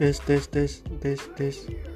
Test, test, test, test, test.